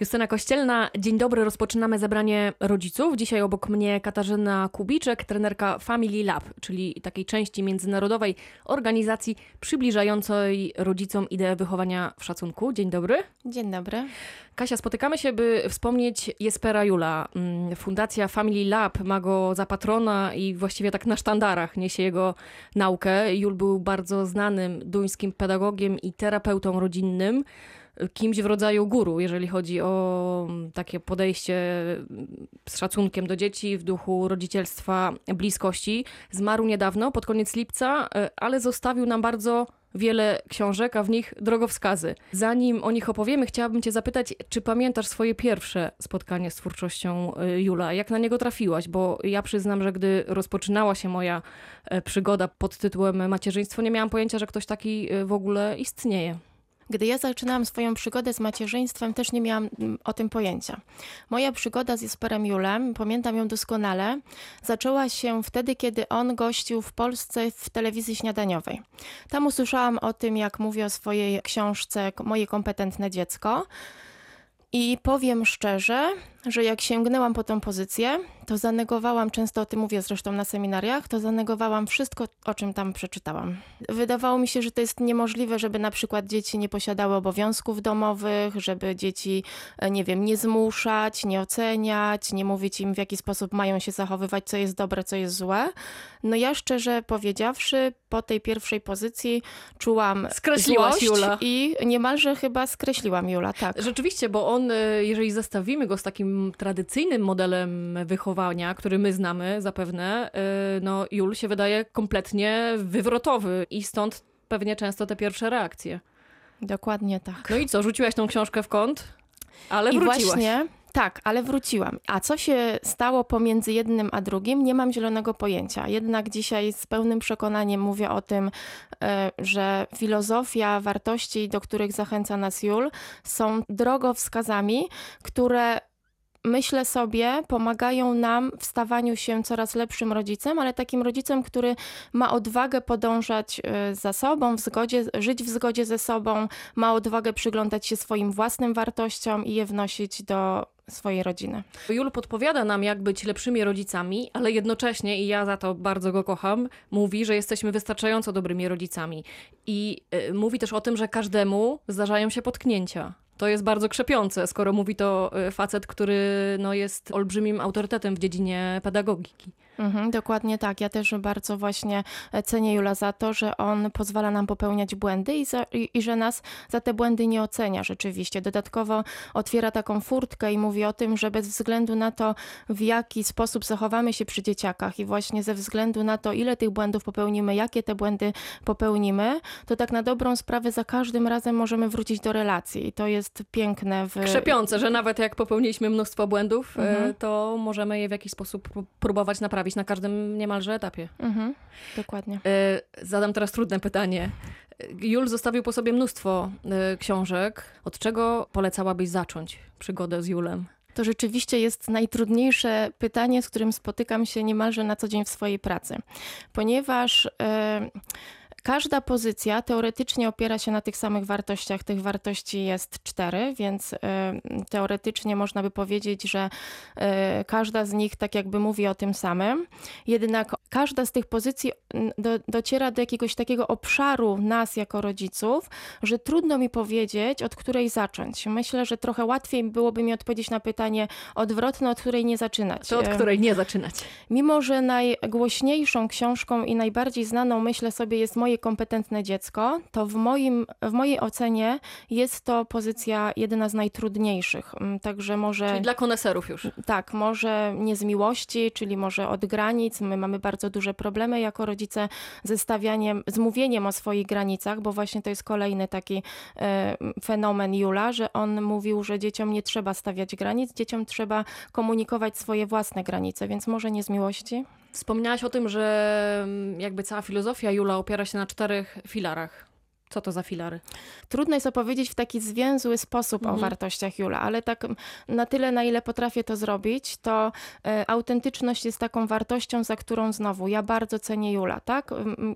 Justyna Kościelna, dzień dobry, rozpoczynamy zebranie rodziców. Dzisiaj obok mnie Katarzyna Kubiczek, trenerka Family Lab, czyli takiej części międzynarodowej organizacji przybliżającej rodzicom ideę wychowania w szacunku. Dzień dobry. Dzień dobry. Kasia, spotykamy się, by wspomnieć Jespera Jula. Mm, Fundacja Family Lab ma go za patrona i właściwie tak na sztandarach niesie jego naukę. Jul był bardzo znanym duńskim pedagogiem i terapeutą rodzinnym kimś w rodzaju guru, jeżeli chodzi o mm, takie podejście mm, z szacunkiem do dzieci w duchu rodzicielstwa, bliskości. Zmarł niedawno, pod koniec lipca, e, ale zostawił nam bardzo wiele książek, a w nich drogowskazy. Zanim o nich opowiemy, chciałabym Cię zapytać, czy pamiętasz swoje pierwsze spotkanie z twórczością e, Jula? Jak na niego trafiłaś? Bo ja przyznam, że gdy rozpoczynała się moja e, przygoda pod tytułem Macierzyństwo, nie miałam pojęcia, że ktoś taki w ogóle istnieje. Gdy ja zaczynałam swoją przygodę z macierzyństwem, też nie miałam mm, o tym pojęcia. Moja przygoda z Jesperem Julem, pamiętam ją doskonale, zaczęła się wtedy, kiedy on gościł w Polsce w telewizji śniadaniowej. Tam usłyszałam o tym, jak mówi o swojej książce Moje kompetentne dziecko. I powiem szczerze, że jak sięgnęłam po tą pozycję, to zanegowałam, często o tym mówię zresztą na seminariach, to zanegowałam wszystko, o czym tam przeczytałam. Wydawało mi się, że to jest niemożliwe, żeby na przykład dzieci nie posiadały obowiązków domowych, żeby dzieci, e, nie wiem, nie zmuszać, nie oceniać, nie mówić im w jaki sposób mają się zachowywać, co jest dobre, co jest złe. No ja szczerze powiedziawszy, po tej pierwszej pozycji czułam Skreśliłaś złość Jula. i niemalże chyba skreśliłam Jula, tak. Rzeczywiście, bo on, e, jeżeli zestawimy go z takim tradycyjnym modelem wychowania, który my znamy zapewne, y, no Jul się wydaje kompletnie wywrotowy i stąd pewnie często te pierwsze reakcje. Dokładnie tak. No i co, rzuciłaś tą książkę w kąt, ale I wróciłaś. właśnie tak, ale wróciłam. A co się stało pomiędzy jednym a drugim, nie mam zielonego pojęcia. Jednak dzisiaj z pełnym przekonaniem mówię o tym, e, że filozofia, wartości, do których zachęca nas Jul, są drogowskazami, które myślę sobie, pomagają nam w stawaniu się coraz lepszym rodzicem, ale takim rodzicem, który ma odwagę podążać y, za sobą, w zgodzie, żyć w zgodzie ze sobą, ma odwagę przyglądać się swoim własnym wartościom i je wnosić do swojej rodziny. Jul podpowiada nam, jak być lepszymi rodzicami, ale jednocześnie, i ja za to bardzo go kocham, mówi, że jesteśmy wystarczająco dobrymi rodzicami. I y, mówi też o tym, że każdemu zdarzają się potknięcia. To jest bardzo krzepiące, skoro mówi to y, facet, który no, jest olbrzymim autorytetem w dziedzinie pedagogiki. Mhm, dokładnie tak. Ja też bardzo właśnie cenię Jula za to, że on pozwala nam popełniać błędy i, za, i, i, że nas za te błędy nie ocenia rzeczywiście. Dodatkowo otwiera taką furtkę i mówi o tym, że bez względu na to, w jaki sposób zachowamy się przy dzieciakach i właśnie ze względu na to, ile tych błędów popełnimy, jakie te błędy popełnimy, to tak na dobrą sprawę za każdym razem możemy wrócić do relacji. I to jest piękne. W... Krzepiące, że nawet jak popełniliśmy mnóstwo błędów, e, mhm. to możemy je w jakiś sposób próbować naprawić na każdym niemalże etapie. Mhm, dokładnie. E, zadam teraz trudne pytanie. Jul zostawił po sobie mnóstwo e, książek. Od czego polecałabyś zacząć przygodę z Julem? To rzeczywiście jest najtrudniejsze pytanie, z którym spotykam się niemalże na co dzień w swojej pracy, ponieważ. Yy Każda pozycja teoretycznie opiera się na tych samych wartościach. Tych wartości jest cztery, więc y, teoretycznie można by powiedzieć, że y, każda z nich tak jakby mówi o tym samym. Jednak każda z tych pozycji do, dociera do jakiegoś takiego obszaru nas jako rodziców, że trudno mi powiedzieć, od której zacząć. Myślę, że trochę łatwiej byłoby mi odpowiedzieć na pytanie odwrotne, od której nie zaczynać. To od której nie zaczynać. Mimo, że najgłośniejszą książką i najbardziej znaną, myślę sobie, jest moje moje kompetentne dziecko, to w, moim, w mojej ocenie jest to pozycja jedna z najtrudniejszych. Mm, także może. Czyli dla koneserów już. Tak, może nie z miłości, czyli może od granic. My mamy bardzo duże problemy jako rodzice ze stawianiem, z mówieniem o swoich granicach, bo właśnie to jest kolejny taki e, fenomen Jula, że on mówił, że dzieciom nie trzeba stawiać granic, dzieciom trzeba komunikować swoje własne granice, więc może nie z miłości. Wspomniałaś o tym, że mm, jakby cała filozofia Jula opiera się na czterech filarach. Co to za filary? Trudno jest opowiedzieć w taki zwięzły sposób mhm. o wartościach Jula, ale tak na tyle, na ile potrafię to zrobić, to e, autentyczność jest taką wartością, za którą znowu ja bardzo cenię Jula, tak?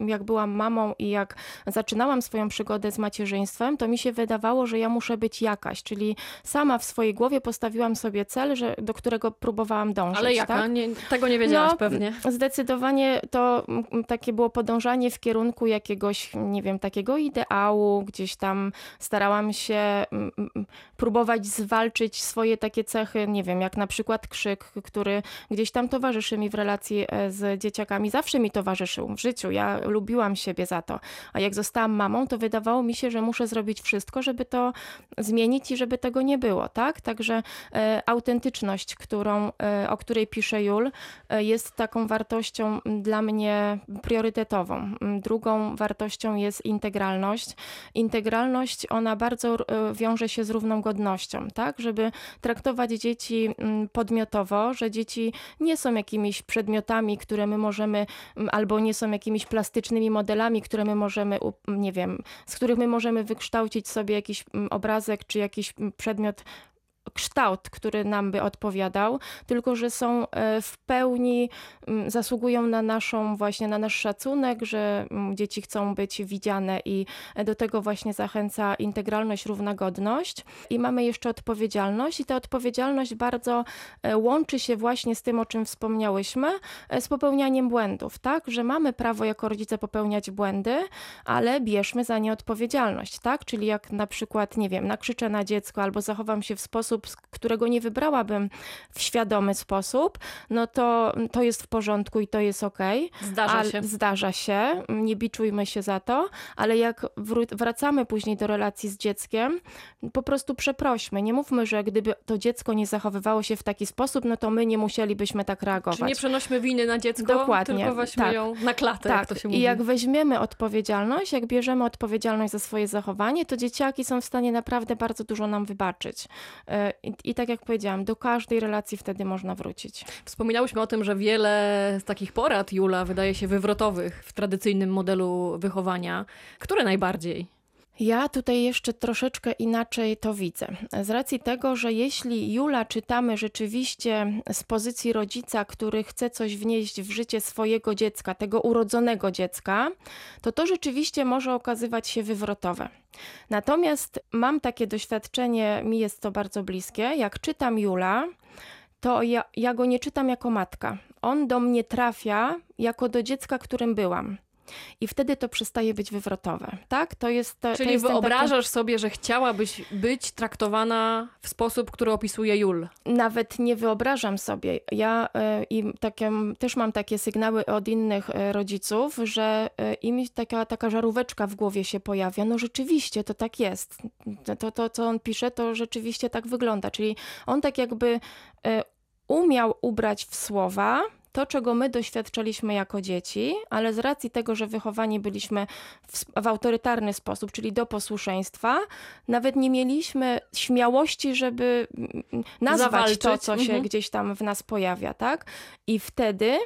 Jak byłam mamą i jak zaczynałam swoją przygodę z macierzyństwem, to mi się wydawało, że ja muszę być jakaś, czyli sama w swojej głowie postawiłam sobie cel, że, do którego próbowałam dążyć. Ale jaka? Tak? Nie, tego nie wiedziałaś no, pewnie. Zdecydowanie to takie było podążanie w kierunku jakiegoś, nie wiem, takiego ideału, gdzieś tam starałam się próbować zwalczyć swoje takie cechy, nie wiem, jak na przykład krzyk, który gdzieś tam towarzyszy mi w relacji e, z dzieciakami, zawsze mi towarzyszył w życiu. Ja lubiłam siebie za to. A jak zostałam mamą, to wydawało mi się, że muszę zrobić wszystko, żeby to zmienić i żeby tego nie było, tak? Także e, autentyczność, którą, e, o której pisze Jul, e, jest taką wartością dla mnie priorytetową. Drugą wartością jest integralność. Integralność, ona bardzo e, wiąże się z równą godnością, tak? Żeby traktować dzieci mm, podmiotowo, że dzieci nie są jakimiś przedmiotami, które my możemy, mm, albo nie są jakimiś plastycznymi modelami, które my możemy, nie wiem, z których my możemy wykształcić sobie jakiś mm, obrazek czy jakiś przedmiot kształt, który nam by odpowiadał, tylko że są e, w pełni, mm, zasługują na naszą właśnie, na nasz szacunek, że mm, dzieci chcą być widziane i do tego właśnie zachęca integralność, równogodność. I mamy jeszcze odpowiedzialność i ta odpowiedzialność bardzo e, łączy się właśnie z tym, o czym wspomniałyśmy, e, z popełnianiem błędów, tak? Że mamy prawo jako rodzice popełniać błędy, ale bierzmy za nie odpowiedzialność, tak? Czyli jak na przykład, nie wiem, nakrzyczę na dziecko albo zachowam się w sposób, sposób, którego nie wybrałabym w świadomy sposób, no to to jest w porządku i to jest ok. Zdarza się. Zdarza się, nie biczujmy się za to, ale jak wracamy później do relacji z dzieckiem, po prostu przeprośmy. Nie mówmy, że gdyby to dziecko nie zachowywało się w taki sposób, no to my nie musielibyśmy tak reagować. Czy nie przenośmy winy na dziecko, Dokładnie. tylko weźmy tak. ją na klatę, tak. jak to się mówi. I jak weźmiemy odpowiedzialność, jak bierzemy odpowiedzialność za swoje zachowanie, to dzieciaki są w stanie naprawdę bardzo dużo nam wybaczyć. I, I, tak jak powiedziałam, do każdej relacji wtedy można wrócić. Wspominałyśmy o tym, że wiele z takich porad Jula wydaje się wywrotowych w tradycyjnym modelu wychowania. Które najbardziej? Ja tutaj jeszcze troszeczkę inaczej to widzę. Z racji tego, że jeśli Jula czytamy rzeczywiście z pozycji rodzica, który chce coś wnieść w życie swojego dziecka, tego urodzonego dziecka, to to rzeczywiście może okazywać się wywrotowe. Natomiast mam takie doświadczenie, mi jest to bardzo bliskie. Jak czytam Jula, to ja, ja go nie czytam jako matka. On do mnie trafia jako do dziecka, którym byłam. I wtedy to przestaje być wywrotowe, tak? To jest to, Czyli to jest wyobrażasz taki... sobie, że chciałabyś być traktowana w sposób, który opisuje Jul? Nawet nie wyobrażam sobie. Ja y, i takie, też mam takie sygnały od innych y, rodziców, że y, im taka, taka żaróweczka w głowie się pojawia. No rzeczywiście, to tak jest. To, to, co on pisze, to rzeczywiście tak wygląda. Czyli on tak jakby umiał ubrać w słowa, to, czego my doświadczaliśmy jako dzieci, ale z racji tego, że wychowani byliśmy w, w, autorytarny sposób, czyli do posłuszeństwa, nawet nie mieliśmy śmiałości, żeby nazwać Zawalczyć. to, co się mhm. gdzieś tam w nas pojawia, tak? I wtedy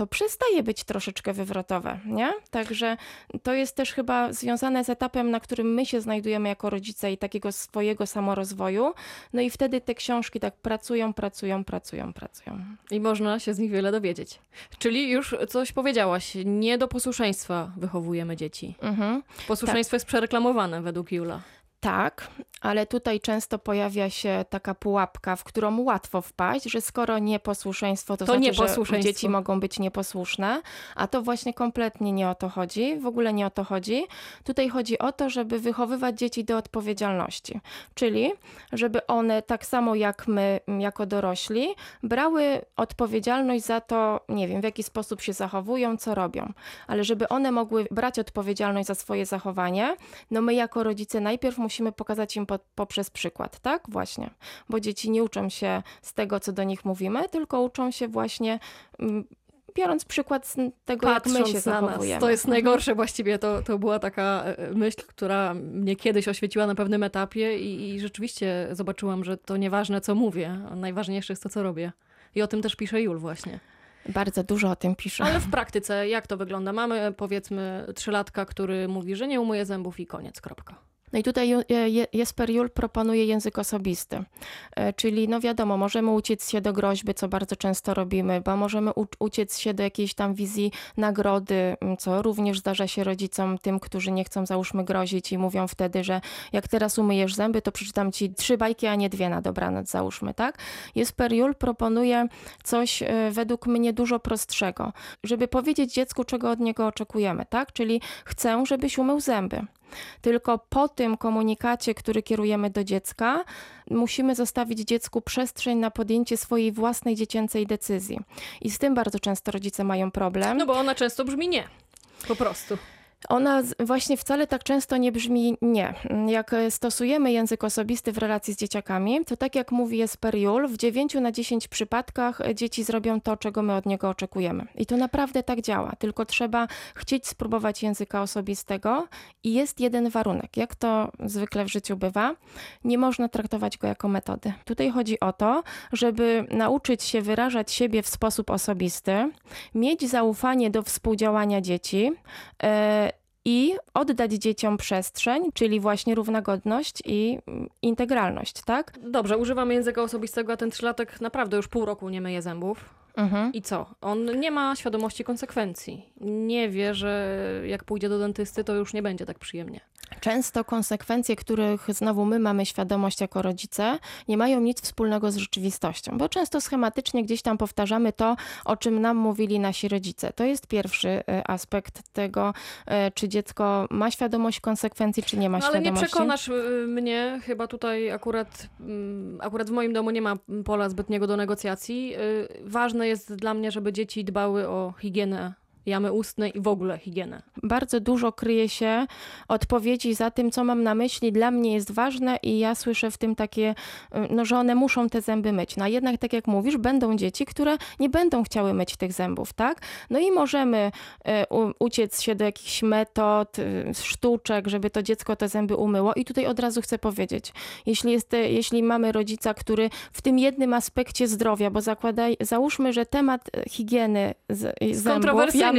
to przestaje być troszeczkę wywrotowe, nie? Także to jest też chyba związane z etapem, na którym my się znajdujemy jako rodzice i takiego swojego samorozwoju. No i wtedy te książki tak pracują, pracują, pracują, pracują. I można się z nich wiele dowiedzieć. Czyli już coś powiedziałaś, nie do posłuszeństwa wychowujemy dzieci. Mhm. Posłuszeństwo tak. jest przereklamowane według Jula. Tak, ale tutaj często pojawia się taka pułapka, w którą łatwo wpaść, że skoro nieposłuszeństwo, to, to znaczy, nieposłuszeństwo. że dzieci mogą być nieposłuszne, a to właśnie kompletnie nie o to chodzi, w ogóle nie o to chodzi. Tutaj chodzi o to, żeby wychowywać dzieci do odpowiedzialności, czyli żeby one tak samo jak my, jako dorośli, brały odpowiedzialność za to, nie wiem, w jaki sposób się zachowują, co robią, ale żeby one mogły brać odpowiedzialność za swoje zachowanie, no my jako rodzice najpierw musimy musimy pokazać im po, poprzez przykład, tak? Właśnie. Bo dzieci nie uczą się z tego, co do nich mówimy, tylko uczą się właśnie mm, biorąc przykład z tego, Patrząc jak my się zachowujemy. To jest mhm. najgorsze właściwie. To, to była taka e, myśl, która mnie kiedyś oświeciła na pewnym etapie i, i rzeczywiście zobaczyłam, że to nieważne, co mówię. Najważniejsze jest to, co robię. I o tym też pisze Jul właśnie. Bardzo dużo o tym pisze. Ale w praktyce jak to wygląda? Mamy powiedzmy trzylatka, który mówi, że nie umyje zębów i koniec, kropka. No i tutaj Jesper Jul proponuje język osobisty, e, czyli no wiadomo, możemy uciec się do groźby, co bardzo często robimy, bo możemy uciec się do jakiejś tam wizji nagrody, co również zdarza się rodzicom, tym, którzy nie chcą załóżmy grozić i mówią wtedy, że jak teraz umyjesz zęby, to przeczytam ci trzy bajki, a nie dwie na dobranoc załóżmy, tak? Jesper Jul proponuje coś e, według mnie dużo prostszego, żeby powiedzieć dziecku, czego od niego oczekujemy, tak? Czyli chcę, żebyś umył zęby. Tylko po tym komunikacie, który kierujemy do dziecka, musimy zostawić dziecku przestrzeń na podjęcie swojej własnej dziecięcej decyzji. I z tym bardzo często rodzice mają problem. No bo ona często brzmi nie. Po prostu. Ona właśnie wcale tak często nie brzmi nie. Jak stosujemy język osobisty w relacji z dzieciakami, to tak jak mówi Jesper Jul, w 9 na 10 przypadkach dzieci zrobią to, czego my od niego oczekujemy. I to naprawdę tak działa, tylko trzeba chcieć spróbować języka osobistego i jest jeden warunek. Jak to zwykle w życiu bywa, nie można traktować go jako metody. Tutaj chodzi o to, żeby nauczyć się wyrażać siebie w sposób osobisty, mieć zaufanie do współdziałania dzieci, e, i oddać dzieciom przestrzeń, czyli właśnie równogodność i mm, integralność, tak? Dobrze, używamy języka osobistego, a ten trzylatek naprawdę już pół roku nie myje zębów. Mhm. I co? On nie ma świadomości konsekwencji. Nie wie, że jak pójdzie do dentysty, to już nie będzie tak przyjemnie. Często konsekwencje, których znowu my mamy świadomość jako rodzice, nie mają nic wspólnego z rzeczywistością, bo często schematycznie gdzieś tam powtarzamy to, o czym nam mówili nasi rodzice. To jest pierwszy e, aspekt tego, e, czy dziecko ma świadomość konsekwencji, czy nie ma no, ale świadomości. Ale nie przekonasz e, mnie, chyba tutaj akurat, mm, akurat w moim domu nie ma pola zbytniego do negocjacji. Ważne jest dla mnie, żeby dzieci dbały o higienę jamy ustne i w ogóle higienę. Bardzo dużo kryje się odpowiedzi za tym, co mam na myśli, dla mnie jest ważne i ja słyszę w tym takie, y, no, że one muszą te zęby myć. No a jednak, tak jak mówisz, będą dzieci, które nie będą chciały myć tych zębów, tak? No i możemy y, uciec się do jakichś metod, y, sztuczek, żeby to dziecko te zęby umyło i tutaj od razu chcę powiedzieć, jeśli, jest, jeśli mamy rodzica, który w tym jednym aspekcie zdrowia, bo zakładaj, załóżmy, że temat higieny z, zębów,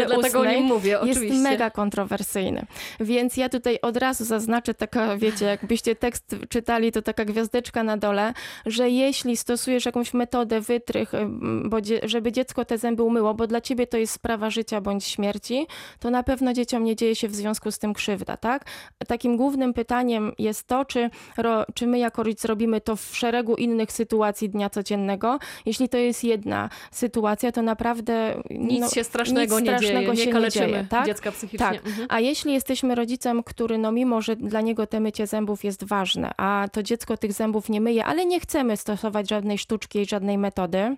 dlatego o nim mówię, oczywiście. Jest mega kontrowersyjny. Więc ja tutaj od razu zaznaczę taka, wiecie, jakbyście tekst czytali, to taka gwiazdeczka na dole, że jeśli stosujesz jakąś metodę wytrych, bo żeby dziecko te zęby umyło, bo dla ciebie to jest sprawa życia bądź śmierci, to na pewno dzieciom nie dzieje się w związku z tym krzywda, tak? Takim głównym pytaniem jest to, czy, czy my jako rodzic robimy to w szeregu innych sytuacji dnia codziennego. Jeśli to jest jedna sytuacja, to naprawdę... Nic no, się strasznego nic nie strasznego dzieje, nie, nie dzieje, tak? dziecka psychicznie. Tak. Mhm. A jeśli jesteśmy rodzicem, który no mimo, że dla niego te mycie zębów jest ważne, a to dziecko tych zębów nie myje, ale nie chcemy stosować żadnej sztuczki i żadnej metody,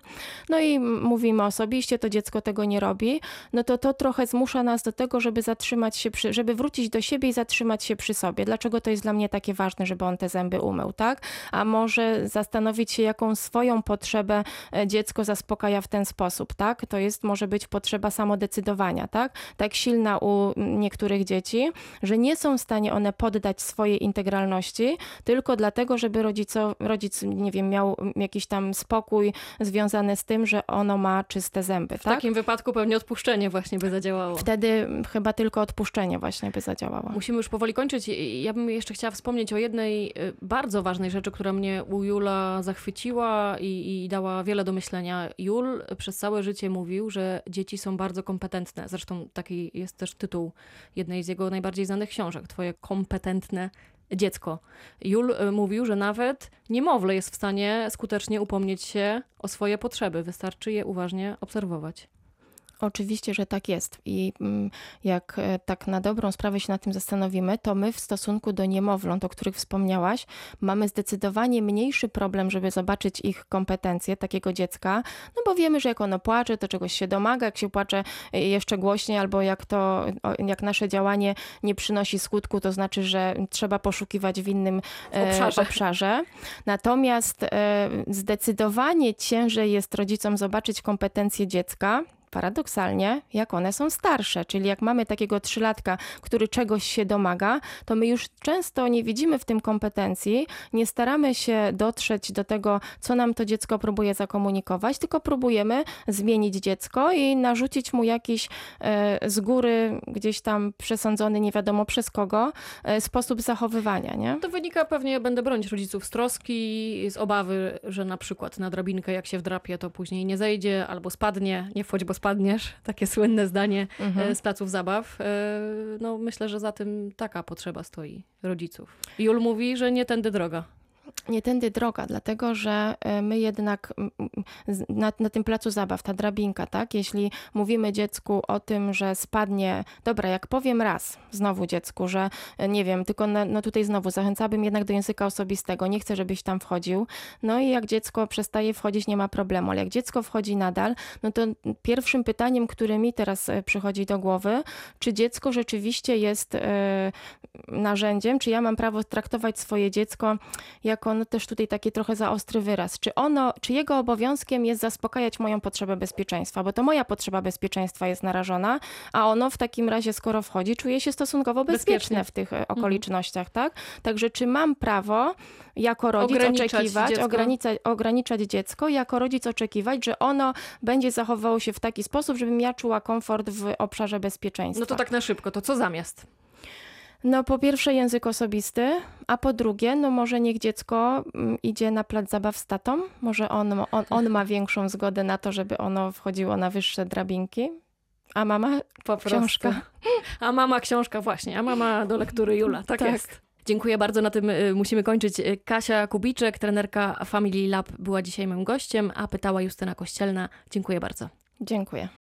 no i mówimy osobiście, to dziecko tego nie robi, no to to trochę zmusza nas do tego, żeby zatrzymać się, przy, żeby wrócić do siebie i zatrzymać się przy sobie. Dlaczego to jest dla mnie takie ważne, żeby on te zęby umył, tak? A może zastanowić się, jaką swoją potrzebę e, dziecko zaspokaja w ten sposób, tak? To jest, może być potrzeba samodecydowania tak? Tak silna u niektórych dzieci, że nie są w stanie one poddać swojej integralności tylko dlatego, żeby rodzico, rodzic, nie wiem, miał jakiś tam spokój związany z tym, że ono ma czyste zęby, W tak? takim wypadku pewnie odpuszczenie właśnie by zadziałało. Wtedy chyba tylko odpuszczenie właśnie by zadziałało. Musimy już powoli kończyć. Ja bym jeszcze chciała wspomnieć o jednej y, bardzo ważnej rzeczy, która mnie u Jula zachwyciła i, i dała wiele do myślenia. Jul przez całe życie mówił, że dzieci są bardzo kompetentne kompetentne. Zresztą taki jest też tytuł jednej z jego najbardziej znanych książek. Twoje kompetentne dziecko. Jul y, mówił, że nawet niemowlę jest w stanie skutecznie upomnieć się o swoje potrzeby. Wystarczy je uważnie obserwować. Oczywiście, że tak jest. I mm, jak e, tak na dobrą sprawę się nad tym zastanowimy, to my w stosunku do niemowląt, o których wspomniałaś, mamy zdecydowanie mniejszy problem, żeby zobaczyć ich kompetencje takiego dziecka, no bo wiemy, że jak ono płacze, to czegoś się domaga, jak się płacze e, jeszcze głośniej, albo jak to, jak nasze działanie nie przynosi skutku, to znaczy, że trzeba poszukiwać w innym e, obszarze. obszarze. Natomiast zdecydowanie ciężej jest rodzicom zobaczyć kompetencje dziecka, paradoksalnie, jak one są starsze. Czyli jak mamy takiego trzylatka, który czegoś się domaga, to my już często nie widzimy w tym kompetencji, nie staramy się dotrzeć do tego, co nam to dziecko próbuje zakomunikować, tylko próbujemy zmienić dziecko i narzucić mu jakiś e, z góry gdzieś tam przesądzony, nie wiadomo przez kogo, e, sposób zachowywania. Nie? To wynika pewnie, będę bronić rodziców z troski, z obawy, że na przykład na drabinkę jak się wdrapie, to później nie zejdzie albo spadnie. Nie wchodź, bo spadniesz. Takie słynne zdanie mhm. z placów zabaw. No myślę, że za tym taka potrzeba stoi rodziców. Jul mówi, że nie tędy droga nie tędy droga, dlatego że e, my jednak na, na, tym placu zabaw, ta drabinka, tak, jeśli mówimy dziecku o tym, że spadnie, dobra, jak powiem raz znowu dziecku, że e, nie wiem, tylko na, no tutaj znowu zachęcałabym jednak do języka osobistego, nie chcę, żebyś tam wchodził, no i jak dziecko przestaje wchodzić, nie ma problemu, ale jak dziecko wchodzi nadal, no to pierwszym pytaniem, które mi teraz e, przychodzi do głowy, czy dziecko rzeczywiście jest narzędziem, czy ja mam prawo traktować swoje dziecko jako no też tutaj taki trochę za ostry wyraz. Czy ono, czy jego obowiązkiem jest zaspokajać moją potrzebę bezpieczeństwa, bo to moja potrzeba bezpieczeństwa jest narażona, a ono w takim razie, skoro wchodzi, czuje się stosunkowo bezpieczne Bezpiecznie. w tych e, mhm. okolicznościach, mhm. tak? Także czy mam prawo jako rodzic ograniczać oczekiwać, dziecko. Ograniczać, ograniczać dziecko, jako rodzic oczekiwać, że ono będzie zachowywało się w taki sposób, żebym ja czuła komfort w obszarze bezpieczeństwa. No to tak na szybko, to co zamiast? No po pierwsze język osobisty, a po drugie, no może niech dziecko mm, idzie na plac zabaw z tatą, może on, on, on ma większą zgodę na to, żeby ono wchodziło na wyższe drabinki, a mama po książka. A mama książka właśnie, a mama do lektury Jula, tak, tak. jest. Dziękuję bardzo, na tym y, musimy kończyć. Kasia Kubiczek, trenerka Family Lab była dzisiaj moim gościem, a pytała Justyna Kościelna. Dziękuję bardzo. Dziękuję.